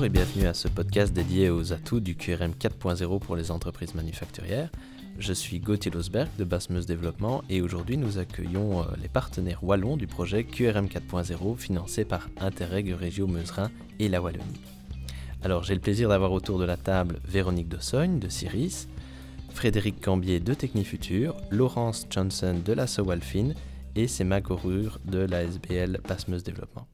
Bonjour et bienvenue à ce podcast dédié aux atouts du QRM 4.0 pour les entreprises manufacturières. Je suis Gauthier Losberg de Basmeuse Développement et aujourd'hui nous accueillons euh, les partenaires wallons du projet QRM 4.0 financé par Interreg Régio Meuserin et la Wallonie. Alors j'ai le plaisir d'avoir autour de la table Véronique Dossogne de Ciris, Frédéric Cambier de Technifutur, Laurence Johnson de la Sowalfin et Sema Gorur de la SBL Basmeuse Développement.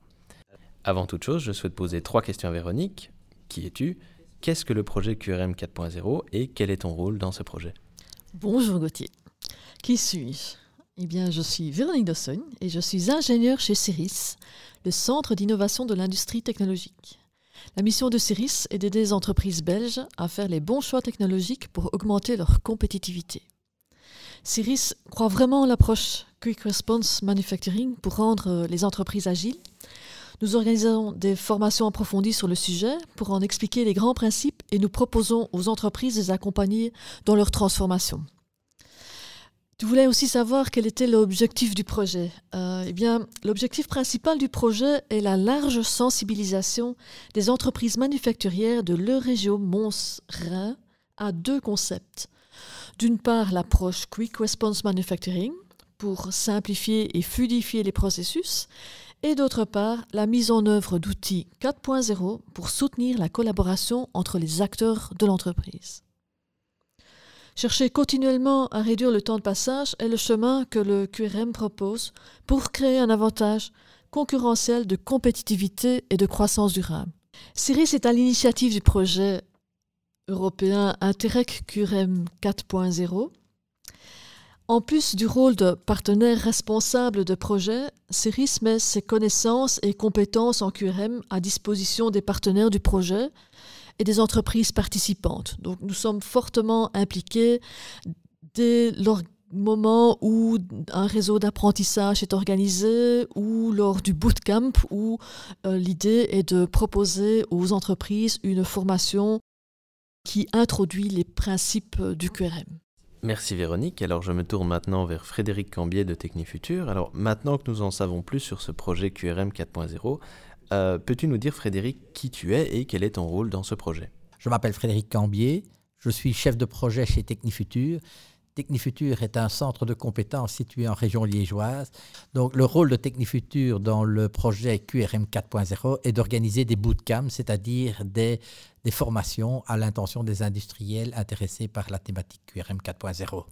Avant toute chose, je souhaite poser trois questions à Véronique. Qui es-tu? Qu'est-ce que le projet QRM 4.0 et quel est ton rôle dans ce projet? Bonjour Gauthier. Qui suis-je? Eh bien, je suis Véronique Dossogne et je suis ingénieure chez CIRIS, le Centre d'innovation de l'industrie technologique. La mission de CIRIS est d'aider les entreprises belges à faire les bons choix technologiques pour augmenter leur compétitivité. CIRIS croit vraiment en l'approche Quick Response Manufacturing pour rendre les entreprises agiles nous organisons des formations approfondies sur le sujet pour en expliquer les grands principes et nous proposons aux entreprises de les accompagner dans leur transformation. Tu voulais aussi savoir quel était l'objectif du projet. Euh, eh bien, l'objectif principal du projet est la large sensibilisation des entreprises manufacturières de l'Eurégio Mons-Rhin à deux concepts. D'une part, l'approche Quick Response Manufacturing pour simplifier et fluidifier les processus, et d'autre part la mise en œuvre d'outils 4.0 pour soutenir la collaboration entre les acteurs de l'entreprise. Chercher continuellement à réduire le temps de passage est le chemin que le QRM propose pour créer un avantage concurrentiel de compétitivité et de croissance durable. CIRIS est à l'initiative du projet européen Interreg QRM 4.0 en plus du rôle de partenaire responsable de projet, CERIS met ses connaissances et compétences en QRM à disposition des partenaires du projet et des entreprises participantes. Donc nous sommes fortement impliqués dès le moment où un réseau d'apprentissage est organisé ou lors du bootcamp où euh, l'idée est de proposer aux entreprises une formation qui introduit les principes du QRM. Merci Véronique. Alors je me tourne maintenant vers Frédéric Cambier de Technifutur. Alors maintenant que nous en savons plus sur ce projet QRM 4.0, euh, peux-tu nous dire Frédéric qui tu es et quel est ton rôle dans ce projet? Je m'appelle Frédéric Cambier, je suis chef de projet chez Technifutur Technifutur est un centre de compétences situé en région liégeoise. Donc, le rôle de Technifutur dans le projet QRM 4.0 est d'organiser des bootcamps, c'est-à-dire des, formations à l'intention des industriels intéressés par la thématique QRM 4.0.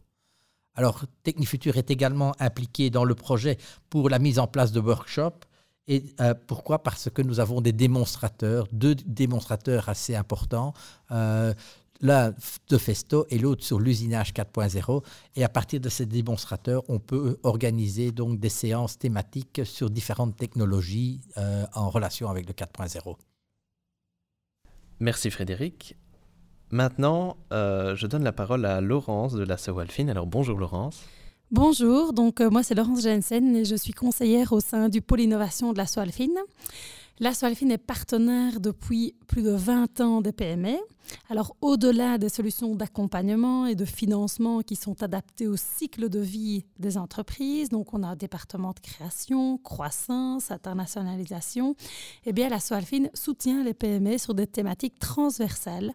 Alors, Technifutur est également impliqué dans le projet pour la mise en place de workshops. Et euh, pourquoi? Parce que nous avons des démonstrateurs, deux démonstrateurs assez importants. Euh, l'un de Festo et l'autre sur l'usinage 4.0. Et à partir de ces démonstrateurs, on peut organiser donc des séances thématiques sur différentes technologies euh, en relation avec le 4.0. Merci Frédéric. Maintenant, euh, je donne la parole à Laurence de la Sewalfin. Alors bonjour Laurence. Bonjour, donc euh, moi c'est Laurence Jensen et je suis conseillère au sein du pôle innovation de la Sewalfin. La Soalfine est partenaire depuis plus de 20 ans des PME. Alors, au-delà des solutions d'accompagnement et de financement qui sont adaptées au cycle de vie des entreprises, donc on a un département de création, croissance, internationalisation, eh bien, la Soalfine soutient les PME sur des thématiques transversales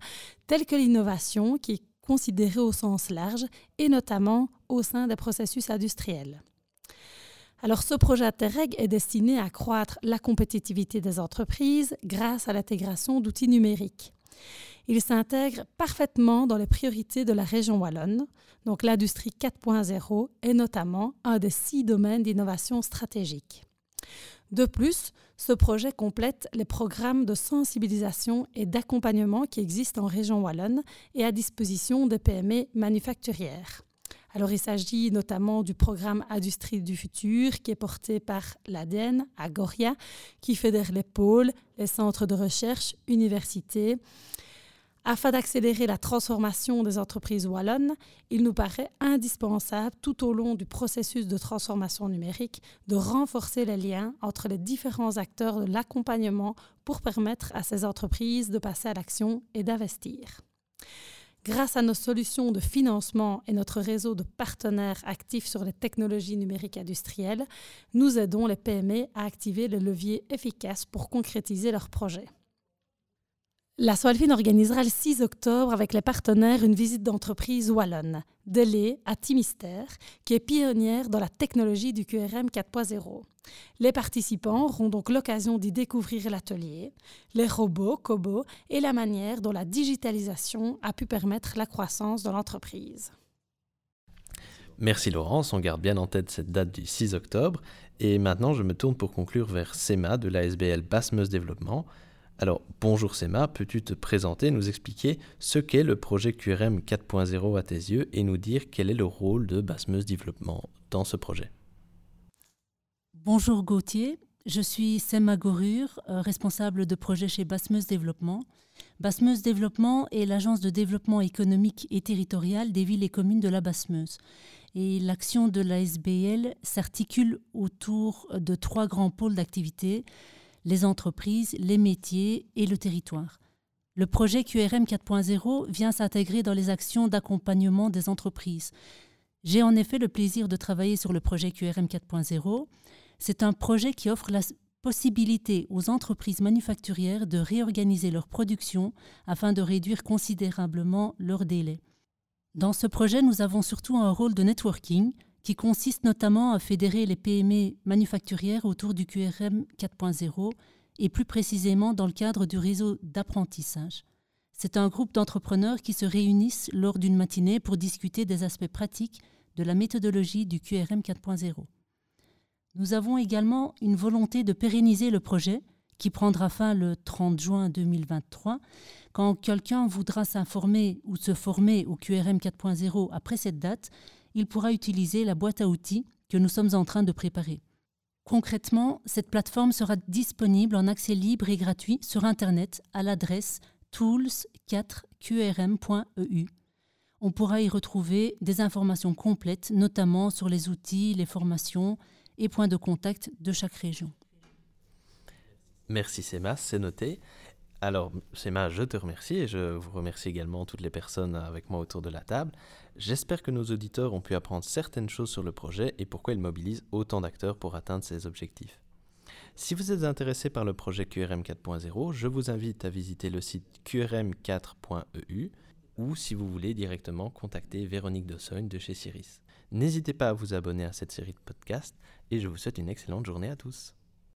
telles que l'innovation qui est considérée au sens large et notamment au sein des processus industriels. Alors ce projet Interreg est destiné à accroître la compétitivité des entreprises grâce à l'intégration d'outils numériques. Il s'intègre parfaitement dans les priorités de la région wallonne. Donc l'industrie 4.0 est notamment un des six domaines d'innovation stratégique. De plus, ce projet complète les programmes de sensibilisation et d'accompagnement qui existent en région wallonne et à disposition des PME manufacturières. Alors, il s'agit notamment du programme Industrie du futur qui est porté par l'ADN à Goria, qui fédère les pôles, les centres de recherche, universités. Afin d'accélérer la transformation des entreprises wallonnes, il nous paraît indispensable tout au long du processus de transformation numérique de renforcer les liens entre les différents acteurs de l'accompagnement pour permettre à ces entreprises de passer à l'action et d'investir. Grâce à nos solutions de financement et notre réseau de partenaires actifs sur les technologies numériques industrielles, nous aidons les PME à activer le levier efficace pour concrétiser leurs projets. La Soalfine organisera le 6 octobre avec les partenaires une visite d'entreprise wallonne, Delay à Timistère, qui est pionnière dans la technologie du QRM 4.0. Les participants auront donc l'occasion d'y découvrir l'atelier, les robots, cobots et la manière dont la digitalisation a pu permettre la croissance de l'entreprise. Merci Laurence, on garde bien en tête cette date du 6 octobre. Et maintenant, je me tourne pour conclure vers SEMA de l'ASBL Basmeuse Développement. Alors, bonjour Sema, peux-tu te présenter, nous expliquer ce qu'est le projet QRM 4.0 à tes yeux et nous dire quel est le rôle de Basmeuse Développement dans ce projet? Bonjour Gauthier, je suis Sema Gorur, euh, responsable de projet chez Basmeuse Développement. Basmeuse Développement est l'agence de développement économique et territorial des villes et communes de la Basmeuse. Et l'action de la SBL s'articule autour de trois grands pôles d'activité les entreprises, les métiers et le territoire. Le projet QRM 4.0 vient s'intégrer dans les actions d'accompagnement des entreprises. J'ai en effet le plaisir de travailler sur le projet QRM 4.0. C'est un projet qui offre la possibilité aux entreprises manufacturières de réorganiser leur production afin de réduire considérablement leurs délais. Dans ce projet, nous avons surtout un rôle de networking qui consiste notamment à fédérer les PME manufacturières autour du QRM 4.0 et plus précisément dans le cadre du réseau d'apprentissage. C'est un groupe d'entrepreneurs qui se réunissent lors d'une matinée pour discuter des aspects pratiques de la méthodologie du QRM 4.0. Nous avons également une volonté de pérenniser le projet qui prendra fin le 30 juin 2023. Quand quelqu'un voudra s'informer ou se former au QRM 4.0 après cette date, il pourra utiliser la boîte à outils que nous sommes en train de préparer. Concrètement, cette plateforme sera disponible en accès libre et gratuit sur Internet à l'adresse tools4qrm.eu. On pourra y retrouver des informations complètes, notamment sur les outils, les formations et points de contact de chaque région. Merci c'est noté. Alors, Séma, je te remercie et je vous remercie également toutes les personnes avec moi autour de la table. J'espère que nos auditeurs ont pu apprendre certaines choses sur le projet et pourquoi il mobilise autant d'acteurs pour atteindre ses objectifs. Si vous êtes intéressé par le projet QRM 4.0, je vous invite à visiter le site qrm4.eu ou si vous voulez directement contacter Véronique Dossogne de chez Ciris. N'hésitez pas à vous abonner à cette série de podcasts et je vous souhaite une excellente journée à tous.